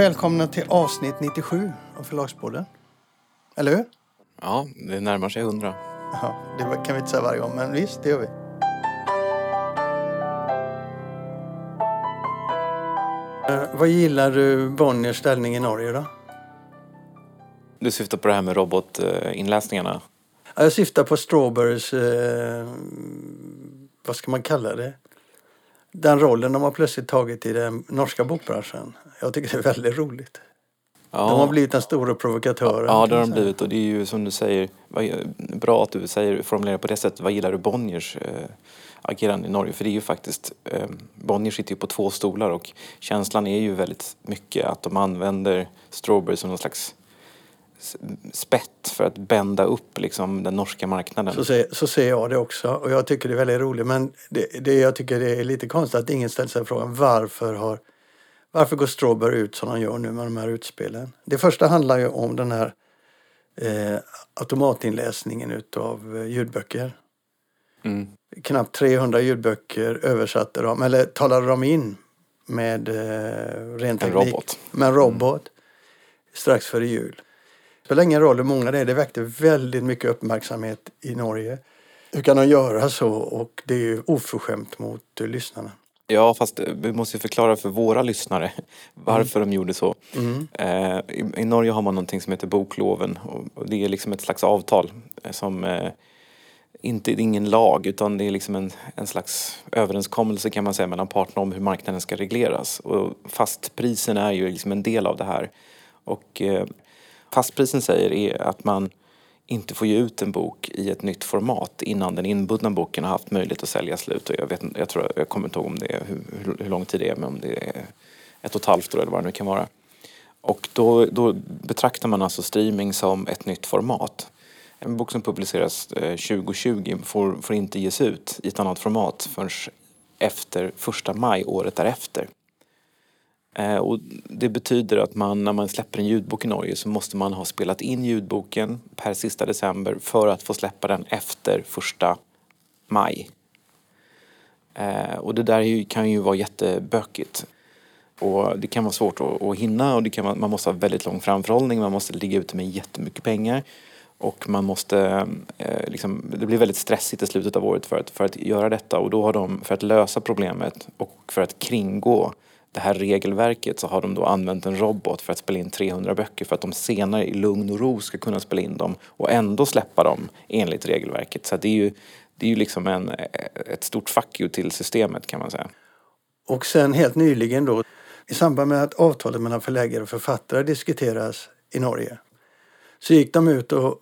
välkomna till avsnitt 97 av Förlagspodden. Eller hur? Ja, det närmar sig hundra. Ja, det kan vi inte säga varje gång, men visst, det gör vi. Eh, vad gillar du Bonniers ställning i Norge då? Du syftar på det här med robotinläsningarna? Ja, jag syftar på Strawberries, eh, vad ska man kalla det? Den rollen de har plötsligt tagit i den norska bokbranschen. Jag tycker det är väldigt roligt. Ja. De har blivit den stora provokatören. Ja, det har de blivit och det är ju som du säger, bra att du säger, formulerar på det sättet. Vad gillar du Bonniers eh, agerande i Norge? För det är ju faktiskt, eh, Bonnier sitter ju på två stolar och känslan är ju väldigt mycket att de använder Strawberry som någon slags spett för att bända upp liksom den norska marknaden. Så ser, så ser jag det också och jag tycker det är väldigt roligt. Men det, det jag tycker det är lite konstigt att ingen ställer sig frågan varför har varför går Strawberry ut som de gör nu med de här utspelen? Det första handlar ju om den här eh, automatinläsningen utav eh, ljudböcker. Mm. Knappt 300 ljudböcker översatte de, eller talade de in med eh, ren teknik. robot. Med en robot. Strax före jul. Spelar ingen roll hur många det är, det väckte väldigt mycket uppmärksamhet i Norge. Hur kan de göra så? Och det är ju oförskämt mot lyssnarna. Ja, fast eh, vi måste ju förklara för våra lyssnare varför de gjorde så. Eh, i, Norge har man någonting som heter bokloven och, det är liksom ett slags avtal eh, som inte det är ingen lag utan det är liksom en, en slags överenskommelse kan man säga mellan parterna om hur marknaden ska regleras. Och fastprisen är ju liksom en del av det här. Och fastprisen säger är att man inte får ge ut en bok i ett nytt format innan den inbundna boken har haft möjlighet att sälja slut. Och jag, vet, jag, tror, jag kommer inte ihåg om det är, hur, hur, lång tid det är, men om det är ett och ett halvt år eller vad det nu kan vara. Och då, då betraktar man alltså streaming som ett nytt format. En bok som publiceras eh, 2020 får, får inte ges ut i ett annat format förrän efter första maj året därefter. Eh, och det betyder att man, när man släpper en ljudbok i Norge så måste man ha spelat in ljudboken per sista december för att få släppa den efter första maj. Eh, och det där kan ju vara jättebökigt. Och det kan vara svårt att, att hinna och det kan, vara- man måste ha väldigt lång framförhållning, man måste ligga ute med jättemycket pengar. Och man måste, eh, liksom, det blir väldigt stressigt i slutet av året för att, för att göra detta. Och då har de, för att lösa problemet och för att kringgå det här regelverket så har de då använt en robot för att spela in 300 böcker för att de senare i lugn och ro ska kunna spela in dem och ändå släppa dem enligt regelverket. Så det är ju, det är ju liksom en, ett stort fuck you till systemet kan man säga. Och sen helt nyligen då, i samband med att avtalet mellan förläggare och författare diskuteras i Norge, så gick de ut och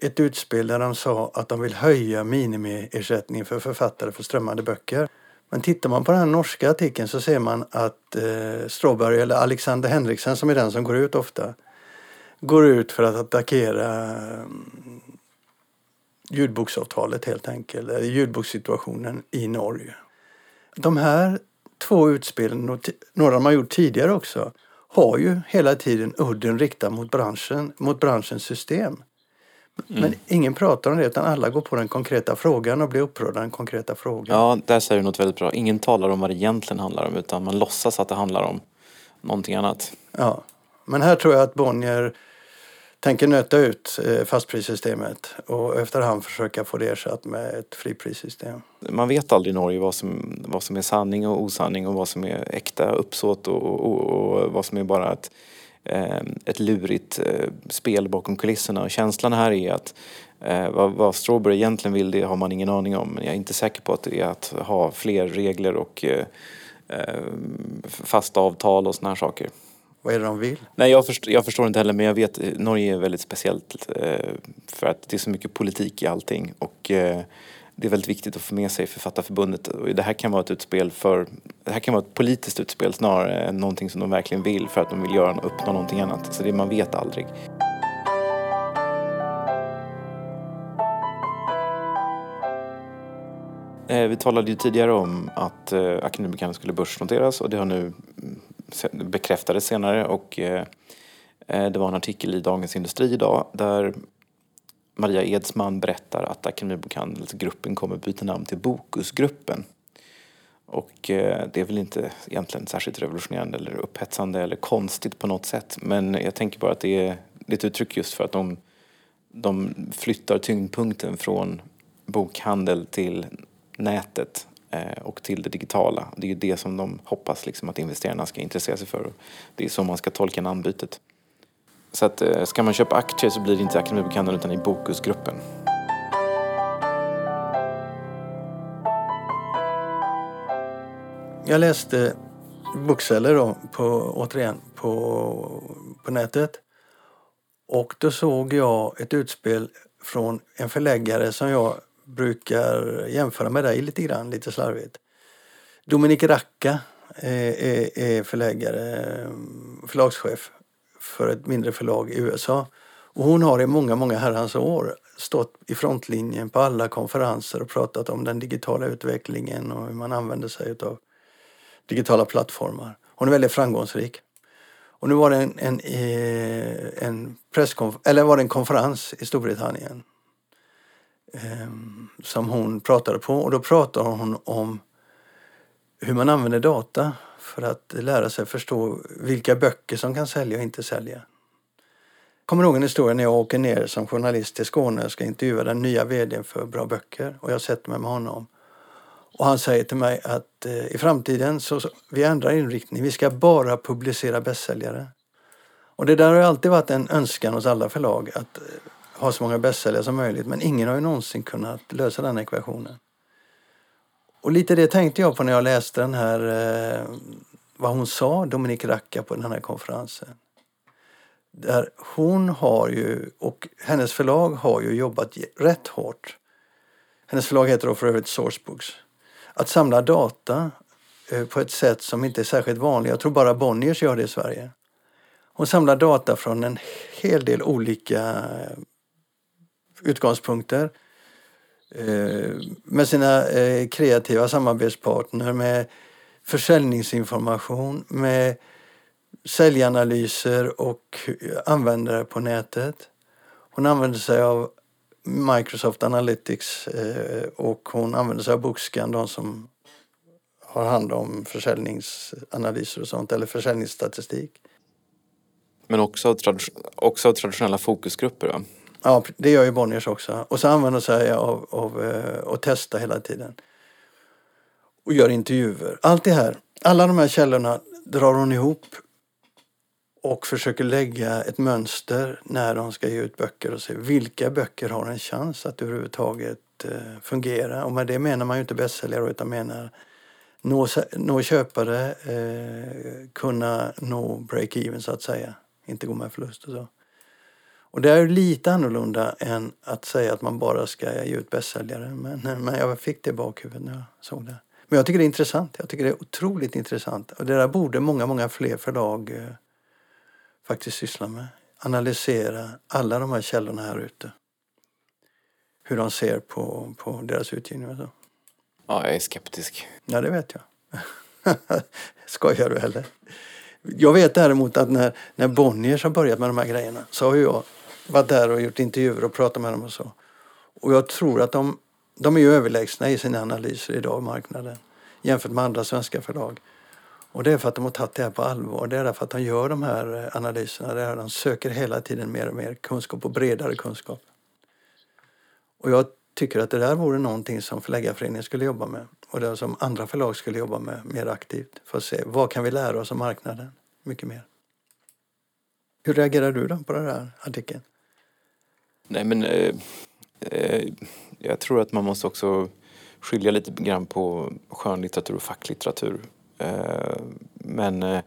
ett utspel där de sa att de vill höja minimiersättningen för författare för strömmande böcker. Men tittar man på den norska artikeln så ser man att eh, Strawberry, eller Alexander Henriksen som är den som går ut ofta, går ut för att attackera eh, ljudboksavtalet helt enkelt, eller ljudbokssituationen i Norge. De här två utspelen, och några de har gjort tidigare också, har ju hela tiden udden riktad mot branschen, mot branschens system. Men ingen pratar om det utan alla går på den konkreta frågan och blir upprörda av den konkreta frågan. Ja, där säger du något väldigt bra. Ingen talar om vad det egentligen handlar om utan man låtsas att det handlar om någonting annat. Ja. Men här tror jag att Bonnier tänker nöta ut eh, fastprissystemet och efterhand försöka få det ersatt med ett friprissystem. Man vet aldrig i Norge vad som, vad som är sanning och osanning och vad som är äkta uppsåt och, och, och vad som är bara ett, ett lurigt eh, spel bakom kulisserna. Och känslan här är att eh, vad, vad Strawberry egentligen vill det har man ingen aning om. Men jag är inte säker på att det är att ha fler regler och eh, eh, fasta avtal och såna här saker. Vad är det de vill? Nej, jag, förstår, jag förstår inte heller, men jag vet eh, Norge är väldigt speciellt eh, för att det är så mycket politik i allting och eh, det är väldigt viktigt att få med sig Författarförbundet. Det här kan vara ett utspel för, det här kan vara ett politiskt utspel snarare än någonting som de verkligen vill för att de vill göra, uppnå någonting annat. Så det man vet aldrig. Eh, vi talade ju tidigare om att eh, akademikerna skulle börsnoteras och det har nu mm, bekräftades senare och eh, det var en artikel i Dagens Industri idag där Maria Edsman berättar att Akademibokhandelsgruppen kommer byta namn till Bokusgruppen. Och eh, det är väl inte egentligen särskilt revolutionerande eller upphetsande eller konstigt på något sätt. Men jag tänker bara att det är ett uttryck just för att de, de flyttar tyngdpunkten från bokhandel till nätet eh, och till det digitala. Det är ju det som de hoppas liksom att investerarna ska intressera sig för. Det är så man ska tolka namnbytet. Så att eh, ska man köpa aktier så blir det inte Akademibokhandeln utan i Bokusgruppen. Jag läste bokceller då, på, återigen på, på nätet. Och då såg jag ett utspel från en förläggare som jag brukar jämföra med dig lite grann, lite slarvigt. Dominik Racka är, är förläggare, förlagschef för ett mindre förlag i USA. Och hon har i många, många herrans år stått i frontlinjen på alla konferenser och pratat om den digitala utvecklingen och hur man använder sig av digitala plattformar. Hon är väldigt framgångsrik. Och nu var det en, en, eh, en, presskonf- eller var det en konferens i Storbritannien eh, som hon pratade på och då pratade hon om hur man använder data för att lära sig förstå vilka böcker som kan sälja och inte sälja. kommer ihåg en historia när jag åker ner som journalist till Skåne och ska intervjua den nya vdn för Bra Böcker och jag sätter mig med honom. Och han säger till mig att eh, i framtiden så, så vi ändrar inriktning. Vi ska bara publicera bästsäljare. Och det där har alltid varit en önskan hos alla förlag att eh, ha så många bästsäljare som möjligt. Men ingen har ju någonsin kunnat lösa den ekvationen. Och lite det tänkte jag på när jag läste den här, eh, vad hon sa, Dominique Racka på den här konferensen. Där hon har ju, och hennes förlag har ju jobbat rätt hårt. Hennes förlag heter då för övrigt Sourcebooks att samla data eh, på ett sätt som inte är särskilt vanligt. Jag tror bara Bonniers gör det i Sverige. Hon samlar data från en hel del olika utgångspunkter eh, Eh, med sina eh, kreativa samarbetspartner, med försäljningsinformation, med säljanalyser och användare på nätet. Hon använder sig av Microsoft Analytics eh, och hon använder sig av Bookscan, de som har hand om försäljningsanalyser och sånt, eller försäljningsstatistik. Men också, också traditionella fokusgrupper? Va? Ja, det gör ju Bonniers också. Och så använder sig av, av eh, och testa hela tiden. Och gör intervjuer. Allt det här, alla de här källorna drar hon ihop och försöker lägga ett mönster när de ska ge ut böcker och se vilka böcker har en chans att överhuvudtaget eh, fungera. Och med det menar man ju inte bästsäljare utan menar nå, nå köpare, eh, kunna nå break-even så att säga. Inte gå med förlust och så. Och det är lite annorlunda än att säga att man bara ska ge ut bästsäljare. Men, men jag fick det i bakhuvudet när jag såg det. Men jag tycker det är intressant. Jag tycker det är otroligt intressant. Och det där borde många, många fler förlag eh, faktiskt syssla med. Analysera alla de här källorna här ute. Hur de ser på, på deras utgivning och så. Ja, jag är skeptisk. Ja, det vet jag. Skojar du eller? Jag vet däremot att när, när Bonniers har börjat med de här grejerna så har jag varit där och gjort intervjuer och pratat med dem och så. Och jag tror att de, de är ju överlägsna i sina analyser idag i marknaden jämfört med andra svenska förlag. Och det är för att de har tagit det här på allvar. Det är därför att de gör de här eh, analyserna. Det är de söker hela tiden mer och mer kunskap och bredare kunskap. Och jag tycker att det där vore någonting som Förläggarföreningen skulle jobba med och det som andra förlag skulle jobba med mer aktivt för att se vad kan vi lära oss om marknaden mycket mer. Hur reagerar du då på den här artikeln? Nej men eh, eh, jag tror att man måste också skilja lite grann på skönlitteratur och facklitteratur. Eh, men eh,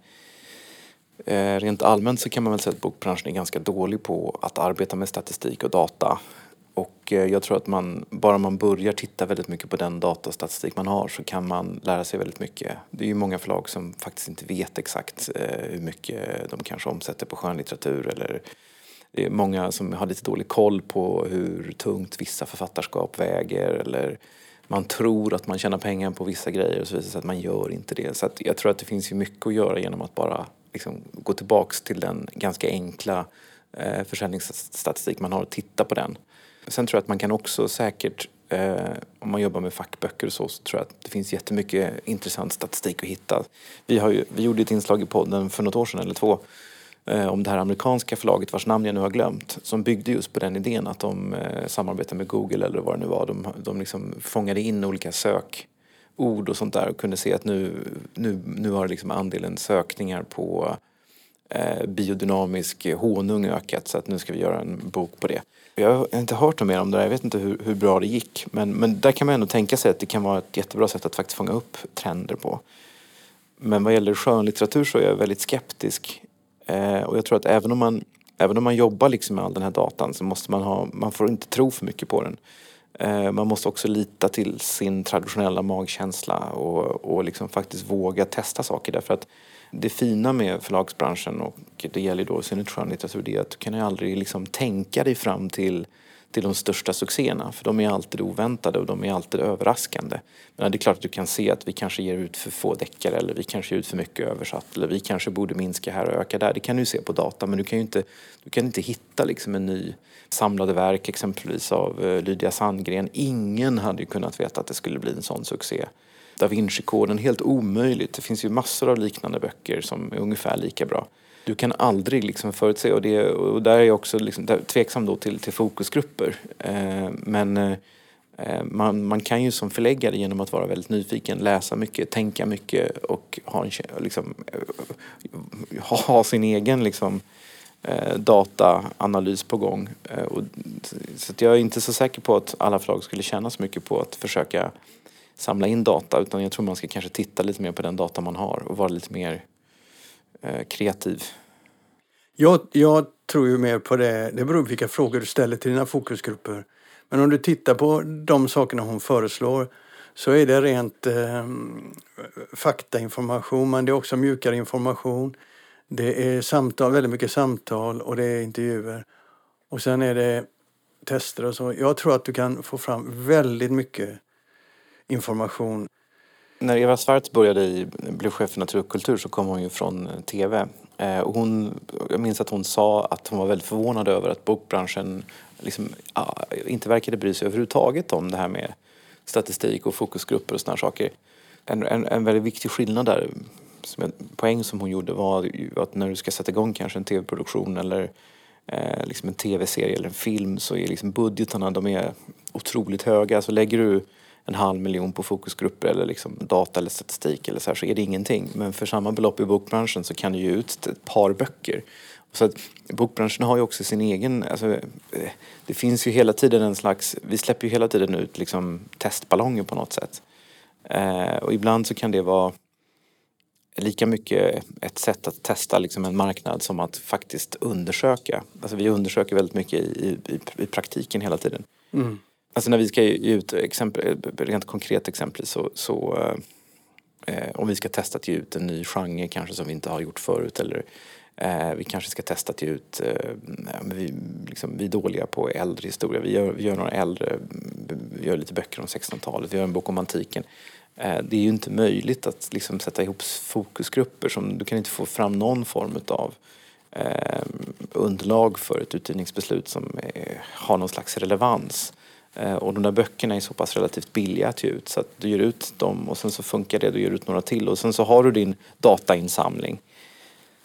eh, rent allmänt så kan man väl säga att bokbranschen är ganska dålig på att arbeta med statistik och data. Och eh, jag tror att man, bara man börjar titta väldigt mycket på den datastatistik man har så kan man lära sig väldigt mycket. Det är ju många förlag som faktiskt inte vet exakt eh, hur mycket de kanske omsätter på skönlitteratur eller det är många som har lite dålig koll på hur tungt vissa författarskap väger eller man tror att man tjänar pengar på vissa grejer och så visar det sig att man gör inte det. Så jag tror att det finns ju mycket att göra genom att bara liksom gå tillbaks till den ganska enkla eh, försäljningsstatistik man har och titta på den. Sen tror jag att man kan också säkert eh, om man jobbar med fackböcker och så, så tror jag att det finns jättemycket intressant statistik att hitta. Vi, har ju, vi gjorde ett inslag i podden för något år sedan eller två Eh, om det här amerikanska förlaget vars namn jag nu har glömt som byggde just på den idén att de eh, med Google eller vad det nu var. De, de liksom fångade in olika sökord och sånt där och kunde se att nu, nu, nu har liksom andelen sökningar på eh, biodynamisk honung ökat så att nu ska vi göra en bok på det. Jag har inte hört något mer om det där, jag vet inte hur, hur, bra det gick. Men, men där kan man ändå tänka sig att det kan vara ett jättebra sätt att faktiskt fånga upp trender på. Men vad gäller skönlitteratur så är jag väldigt skeptisk. Eh, och jag tror att även om man, även om man jobbar liksom med all den här datan så måste man ha, man får inte tro för mycket på den. Eh, man måste också lita till sin traditionella magkänsla och, och liksom faktiskt våga testa saker därför att det fina med förlagsbranschen och det gäller då i synnerhet skönlitteratur det är att du kan ju aldrig liksom tänka dig fram till, till de största succéerna för de är alltid oväntade och de är alltid överraskande. Men det är klart att du kan se att vi kanske ger ut för få deckare eller vi kanske ger ut för mycket översatt eller vi kanske borde minska här och öka där. Det kan du se på data men du kan ju inte, du kan inte hitta liksom en ny samlade verk exempelvis av eh, Lydia Sandgren. Ingen hade ju kunnat veta att det skulle bli en sån succé. Da Vinci-koden, helt omöjligt. Det finns ju massor av liknande böcker som är ungefär lika bra. Du kan aldrig liksom förutse och, det, och där är jag också liksom, tveksam då till, till fokusgrupper. Eh, men eh, eh, man, man kan ju som förläggare genom att vara väldigt nyfiken läsa mycket, tänka mycket och ha, en, liksom, eh, ha sin egen liksom, eh, dataanalys på gång. Eh, och, så jag är inte så säker på att alla förlag skulle tjäna så mycket på att försöka samla in data utan jag tror man ska kanske titta lite mer på den data man har och vara lite mer eh, kreativ. Jag, jag tror ju mer på det, det beror på vilka frågor du ställer till dina fokusgrupper. Men om du tittar på de sakerna hon föreslår så är det rent eh, faktainformation men det är också mjukare information. Det är samtal, väldigt mycket samtal och det är intervjuer. Och sen är det tester och så. Jag tror att du kan få fram väldigt mycket information. När Eva Svartz började i, blev chef för natur och kultur så kom hon ju från eh, TV. Eh, och hon, jag minns att hon sa att hon var väldigt förvånad över att bokbranschen liksom, ja, inte verkade bry sig överhuvudtaget om det här med statistik och fokusgrupper och sådana saker. En, en, en väldigt viktig skillnad där, som en poäng som hon gjorde var att när du ska sätta igång kanske en tv-produktion eller eh, liksom en tv-serie eller en film så är liksom budgetarna de är otroligt höga. Så lägger du en halv miljon på fokusgrupper eller liksom data eller statistik eller så här, så är det ingenting. Men för samma belopp i bokbranschen så kan du ge ut ett par böcker. Så att bokbranschen har ju också sin egen, alltså, eh, det finns ju hela tiden en slags, vi släpper ju hela tiden ut liksom testballonger på något sätt. Eh, och ibland så kan det vara lika mycket ett sätt att testa liksom en marknad som att faktiskt undersöka. Alltså vi undersöker väldigt mycket i, i, i praktiken hela tiden. Mm. Alltså när vi ska ge ut exempel, eh, rent konkret exempel så, så eh, eh, om vi ska testa att ge ut en ny genre kanske som vi inte har gjort förut eller eh, vi kanske ska testa att ge ut, eh, vi, liksom, vi är dåliga på äldre historia, vi gör, vi gör några äldre, mm, vi gör lite böcker om 1600-talet, vi gör en bok om antiken. Eh, det är ju inte möjligt att liksom, sätta ihop fokusgrupper som du kan inte få fram någon form av eh, underlag för ett utgivningsbeslut som eh, har någon slags relevans. Eh, och de där böckerna är så pass relativt billiga att ge ut så att du ger ut dem och sen så funkar det, du ger ut några till och sen så har du din datainsamling.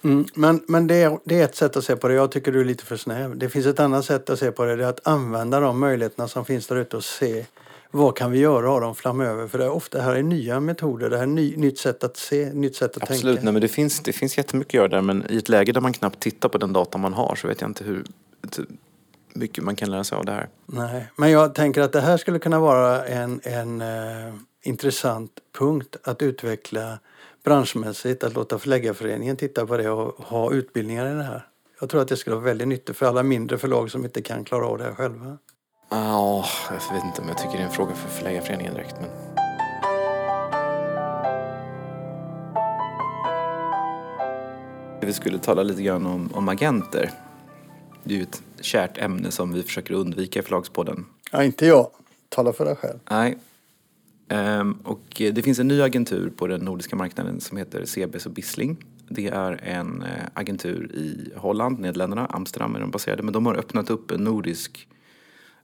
Mm, men men det, är, det är ett sätt att se på det. Jag tycker du är lite för snäv. Det finns ett annat sätt att se på det. Det är att använda de möjligheterna som finns där ute och se vad kan vi göra av dem framöver? För det är ofta här är nya metoder, det här är ny, nytt sätt att se, nytt sätt att Absolut, tänka. Absolut, men det finns, det finns jättemycket att göra där men i ett läge där man knappt tittar på den data man har så vet jag inte hur mycket man kan lära sig av det här. Nej, men jag tänker att det här skulle kunna vara en, en uh, intressant punkt att utveckla branschmässigt, att låta Förläggarföreningen titta på det och ha utbildningar i det här. Jag tror att det skulle vara väldigt nyttigt för alla mindre förlag som inte kan klara av det här själva. Ja, oh, jag vet inte om jag tycker det är en fråga för Förläggarföreningen direkt. Men... Vi skulle tala lite grann om, om agenter. Det är ju ett kärt ämne som vi försöker undvika i Förlagspodden. Ja, inte jag. Tala för dig själv. Nej. Um, och det finns en ny agentur på den nordiska marknaden som heter CBS och Bissling. Det är en uh, agentur i Holland, Nederländerna, Amsterdam är de baserade. Men de har öppnat upp en nordisk,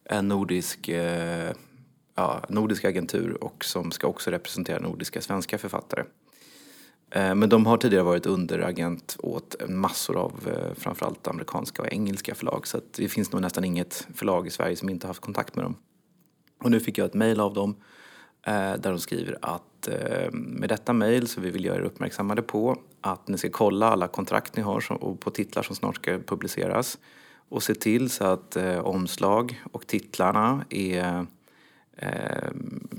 en nordisk uh, ja, nordisk agentur och som ska också representera nordiska svenska författare. Eh, men de har tidigare varit underagent åt massor av eh, framförallt amerikanska och engelska förlag. Så det finns nog nästan inget förlag i Sverige som inte haft kontakt med dem. Och nu fick jag ett mejl av dem eh, där de skriver att med detta mejl så vi vill göra er uppmärksammade på att ni ska kolla alla kontrakt ni har och på titlar som snart ska publiceras. Och se till så att omslag och titlarna är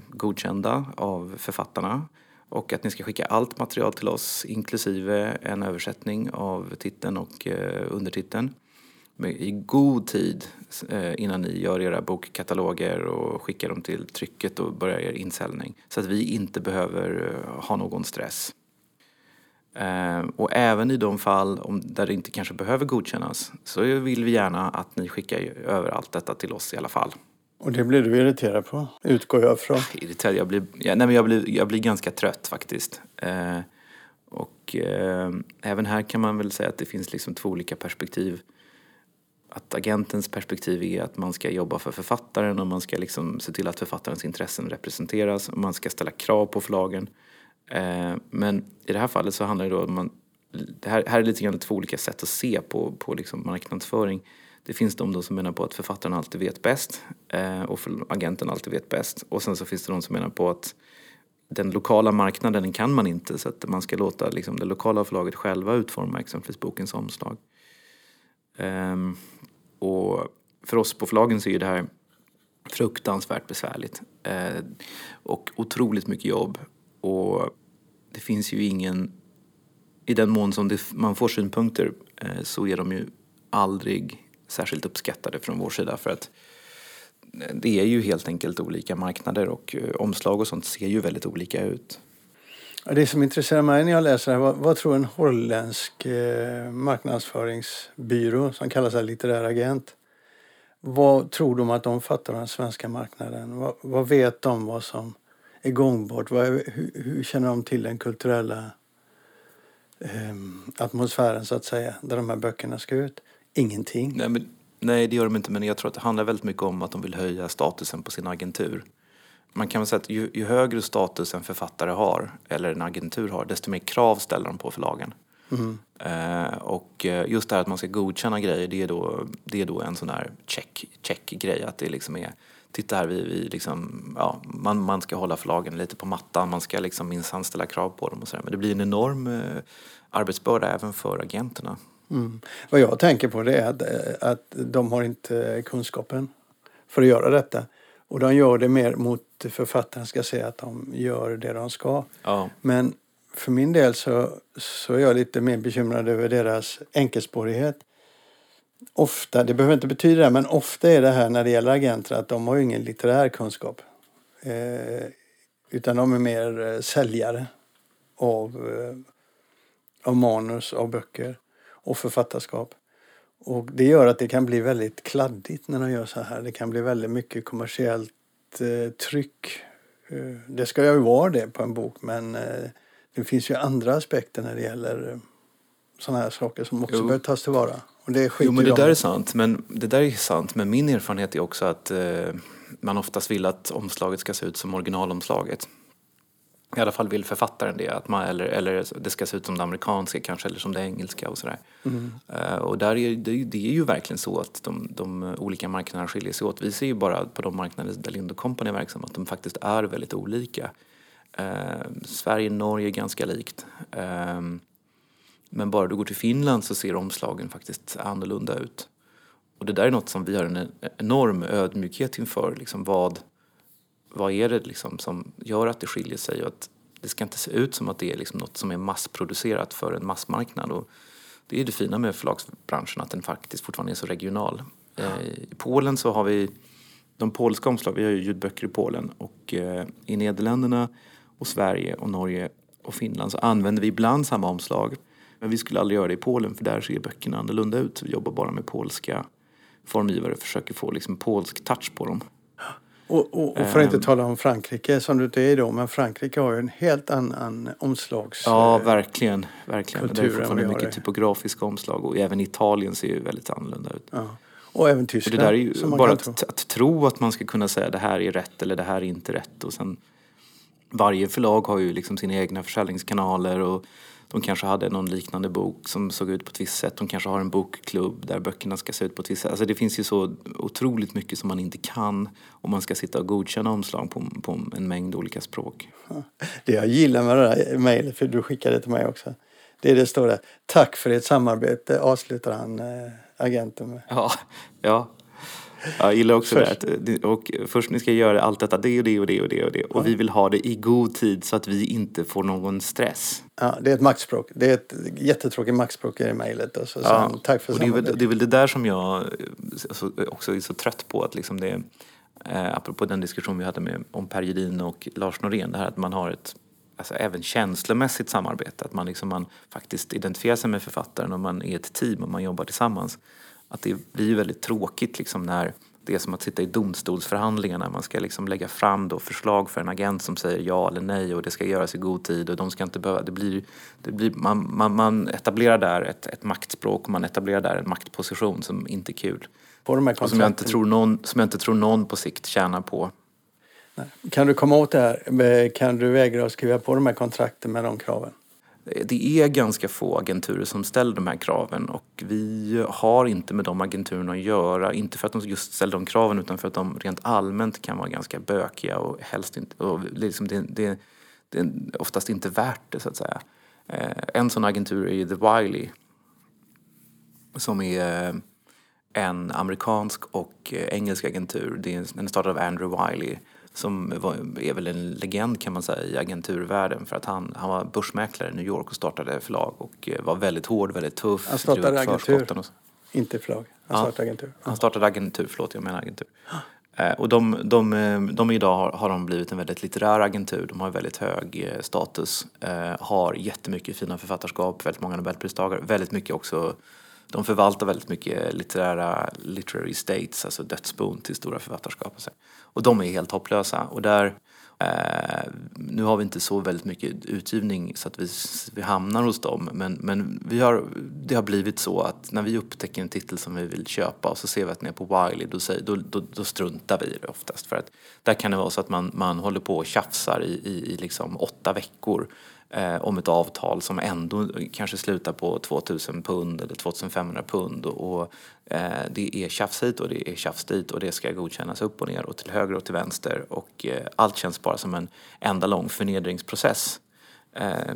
godkända av författarna och att ni ska skicka allt material till oss inklusive en översättning av titeln och eh, undertiteln i god tid eh, innan ni gör era bokkataloger och skickar dem till trycket och börjar er insäljning. Så att vi inte behöver eh, ha någon stress. Eh, och även i de fall där det inte kanske behöver godkännas så vill vi gärna att ni skickar över allt detta till oss i alla fall. Och det blir du irriterad på, utgår jag från. Irriterad? Jag blir, ja, nej, men jag blir, jag blir ganska trött faktiskt. Eh, och eh, även här kan man väl säga att det finns liksom två olika perspektiv. Att agentens perspektiv är att man ska jobba för författaren och man ska liksom se till att författarens intressen representeras och man ska ställa krav på förlagen. Eh, men i det här fallet så handlar det då om man, det här, här är lite grann två olika sätt att se på, på liksom marknadsföring. Det finns de som menar på att författaren alltid vet bäst eh, och agenten alltid vet bäst. Och sen så finns det de som menar på att den lokala marknaden kan man inte så att man ska låta liksom, det lokala förlaget själva utforma exempelvis bokens omslag. Um, och för oss på förlagen så är det här fruktansvärt besvärligt uh, och otroligt mycket jobb. Och det finns ju ingen, i den mån som det, man får synpunkter uh, så är de ju aldrig särskilt uppskattade från vår sida för att det är ju helt enkelt olika marknader och eh, omslag och sånt ser ju väldigt olika ut. Det som intresserar mig när jag läser det här, vad, vad tror en holländsk eh, marknadsföringsbyrå som kallar sig litterär agent, vad tror de att de fattar om den svenska marknaden? Vad, vad vet de vad som är gångbart? Vad, hur, hur, känner de till den kulturella eh, atmosfären så att säga, där de här böckerna ska ut? Ingenting. Nej, men, nej, det gör de inte. Men jag tror att det handlar väldigt mycket om att de vill höja statusen på sin agentur. Man kan väl säga att ju, ju högre status en författare har, eller en agentur har, desto mer krav ställer de på förlagen. Mm. Eh, och eh, just det här att man ska godkänna grejer, det är då, det är då en sån här check, check-grej. Att det liksom är, titta här, vi, vi liksom, ja, man, man ska hålla förlagen lite på mattan, man ska liksom minsann ställa krav på dem och sådär. Men det blir en enorm eh, arbetsbörda även för agenterna. Mm. Vad jag tänker på det är att, eh, att de har inte kunskapen för att göra detta. Och de gör det mer mot författaren ska säga att de gör det de ska. Ja. Men för min del så, så är jag lite mer bekymrad över deras enkelspårighet. Ofta, det behöver inte betyda det, men ofta är det här när det gäller agenter att de har ingen litterär kunskap. Eh, utan de är mer eh, säljare av, eh, av manus, av böcker och författarskap. Och det gör att det kan bli väldigt kladdigt när de gör så här. Det kan bli väldigt mycket kommersiellt eh, tryck. Eh, det ska ju vara det på en bok men eh, det finns ju andra aspekter när det gäller eh, sådana här saker som också jo. bör tas tillvara. Och det jo men det där är sant. Men det där är sant. Men min erfarenhet är också att eh, man oftast vill att omslaget ska se ut som originalomslaget. I alla fall vill författaren det, att man, eller, eller det ska se ut som det amerikanska kanske eller som det engelska och sådär. Mm. Uh, och där är, det, det, är ju verkligen så att de, de olika marknaderna skiljer sig åt. Vi ser ju bara på de marknader där Lind Company är verksamma att de faktiskt är väldigt olika. Uh, Sverige och Norge är ganska likt. Uh, men bara du går till Finland så ser omslagen faktiskt annorlunda ut. Och det där är något som vi har en enorm ödmjukhet inför. Liksom vad, vad är det liksom som gör att det skiljer sig och att det ska inte se ut som att det är liksom något som är massproducerat för en massmarknad. Och det är det fina med förlagsbranschen, att den faktiskt fortfarande är så regional. Ja. Eh, I Polen så har vi de polska omslag, vi har ju ljudböcker i Polen och eh, i Nederländerna och Sverige och Norge och Finland så använder vi ibland samma omslag. Men vi skulle aldrig göra det i Polen för där ser böckerna annorlunda ut. Vi jobbar bara med polska formgivare och försöker få liksom polsk touch på dem. Och, och, och, för att inte ehm. tala om Frankrike som du inte är då, men Frankrike har ju en helt annan omslags... Ja, verkligen. verkligen. det är fortfarande mycket typografiska omslag och även Italien ser ju väldigt annorlunda ut. Ja. Och även Och Tyskland. det där är ju bara att, tro. att tro att man ska kunna säga det här är rätt eller det här är inte rätt. Och sen, varje förlag har ju liksom sina egna försäljningskanaler och de kanske hade någon liknande bok som såg ut på ett visst sätt. De kanske har en bokklubb där böckerna ska se ut på ett visst sätt. Alltså det finns ju så otroligt mycket som man inte kan om man ska sitta och godkänna omslag på, på en mängd olika språk. Det jag gillar med det där mejlet, för du skickade det till mig också. Det är det står där. Tack för ert samarbete avslutar han eh, agenten med. Ja, ja. Jag gillar också Först- det. Att, det- och först ni ska göra allt detta, det och det och det och det och det. Och vi vill ha det i god tid så att vi inte får någon stress. Ja, det är ett maktspråk. Det är ett jättetråkigt maktspråk i det mejlet. Ja, sen, tack för och det är, väl, det är väl det där som jag eh, alltså, också är så trött på. Att liksom det, eh, apropå den diskussion vi hade med, om Per Gedin och Lars Norén. Det här att man har ett alltså, även känslomässigt samarbete. Att man, liksom, man faktiskt identifierar sig med författaren och man är ett team och man jobbar tillsammans. Att det blir väldigt tråkigt liksom, när det är som att sitta i domstolsförhandlingar när man ska liksom lägga fram då förslag för en agent som säger ja eller nej och det ska göras i god tid och de ska inte behöva, det blir, det blir, man, man, man etablerar där ett, ett maktspråk och man etablerar där en maktposition som inte är kul. På de här Och som jag, inte tror någon, som jag inte tror någon på sikt tjänar på. Nej. Kan du komma åt det här? Kan du vägra att skriva på de här kontrakten med de kraven? Det är ganska få agenturer som ställer de här kraven och vi har inte med de agenturerna att göra. Inte för att de just ställer de kraven utan för att de rent allmänt kan vara ganska bökiga och helst inte... Och liksom, det, det, det är oftast inte värt det så att säga. Eh, en sån agentur är ju The Wiley som är eh, en amerikansk och eh, engelsk agentur. Det är, den startade av Andrew Wiley som var, är väl en legend kan man säga i agenturvärlden för att han, han var börsmäklare i New York och startade förlag och eh, var väldigt hård, väldigt tuff. Han startade agentur. och. Inte förlag. Han Ja. startade agentur. Han startade agentur, förlåt jag menar agentur. Eh, Och de, de, eh, de idag har, har de blivit en väldigt litterär agentur. De har väldigt hög status. Har jättemycket fina författarskap, väldigt många nobelpristagare. Väldigt mycket också, de förvaltar väldigt mycket litterära literary estates, alltså dödsbon till stora författarskap. Och, så. och de är helt hopplösa. Och där, eh, nu har vi inte så väldigt mycket utgivning så att vi, vi hamnar hos dem. Men, men vi har, det har blivit så att när vi upptäcker en titel som vi vill köpa och så ser vi att den är på Wiley, då, säger, då, då, då struntar vi i det oftast. För att där kan det vara så att man, man håller på och tjafsar i, i, i liksom åtta veckor eh, om ett avtal som ändå kanske slutar på 2000 pund eller 2500 pund. Och, och eh, det är tjafs hit och det är tjafs dit och det ska godkännas upp och ner och till höger och till vänster. Och eh, allt känns bara som en enda lång förnedringsprocess. Eh,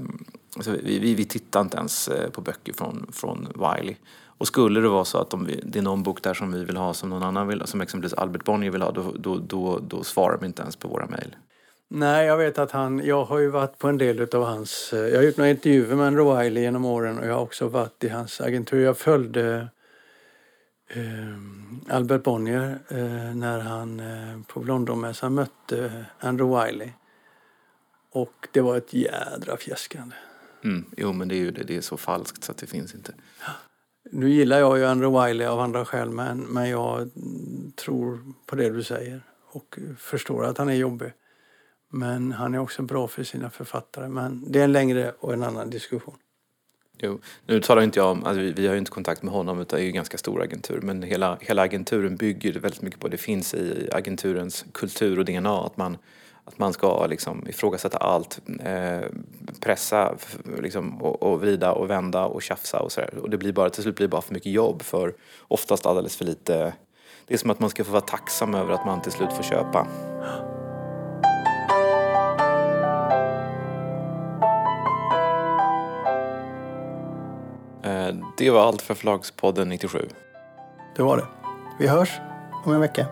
så vi, vi, vi tittar inte ens eh, på böcker från, från Wiley. Och skulle det vara så att de, det är någon bok där som vi vill ha som någon annan vill som exempelvis Albert Bonnier vill ha, då, då, då, då svarar vi inte ens på våra mejl. Nej, jag vet att han... Jag har ju varit på en del utav hans... eh, Jag har gjort några intervjuer med Andrew Wiley genom åren och jag har också varit i hans agentur. Jag följde eh, Albert Bonnier eh, när han eh, på Londonmässan mötte Andrew Wiley. Och det var ett jädra fjäskande. Mm, jo, men det är ju det. Det är så falskt så att det finns inte. Nu gillar jag ju Andrew Wiley av andra skäl men, men jag tror på det du säger och förstår att han är jobbig. Men han är också bra för sina författare. Men det är en längre och en annan diskussion. Jo. Nu talar inte jag om, alltså vi, vi har ju inte kontakt med honom utan det är ju en ganska stor agentur. Men hela, hela agenturen bygger väldigt mycket på, det finns i agenturens kultur och DNA att man, att man ska liksom ifrågasätta allt, eh, pressa liksom, och, och vrida och vända och tjafsa och sådär. Och det blir bara, till slut blir det bara för mycket jobb för oftast alldeles för lite. Det är som att man ska få vara tacksam över att man till slut får köpa. Det var allt för Förlagspodden 97. Det var det. Vi hörs om en vecka.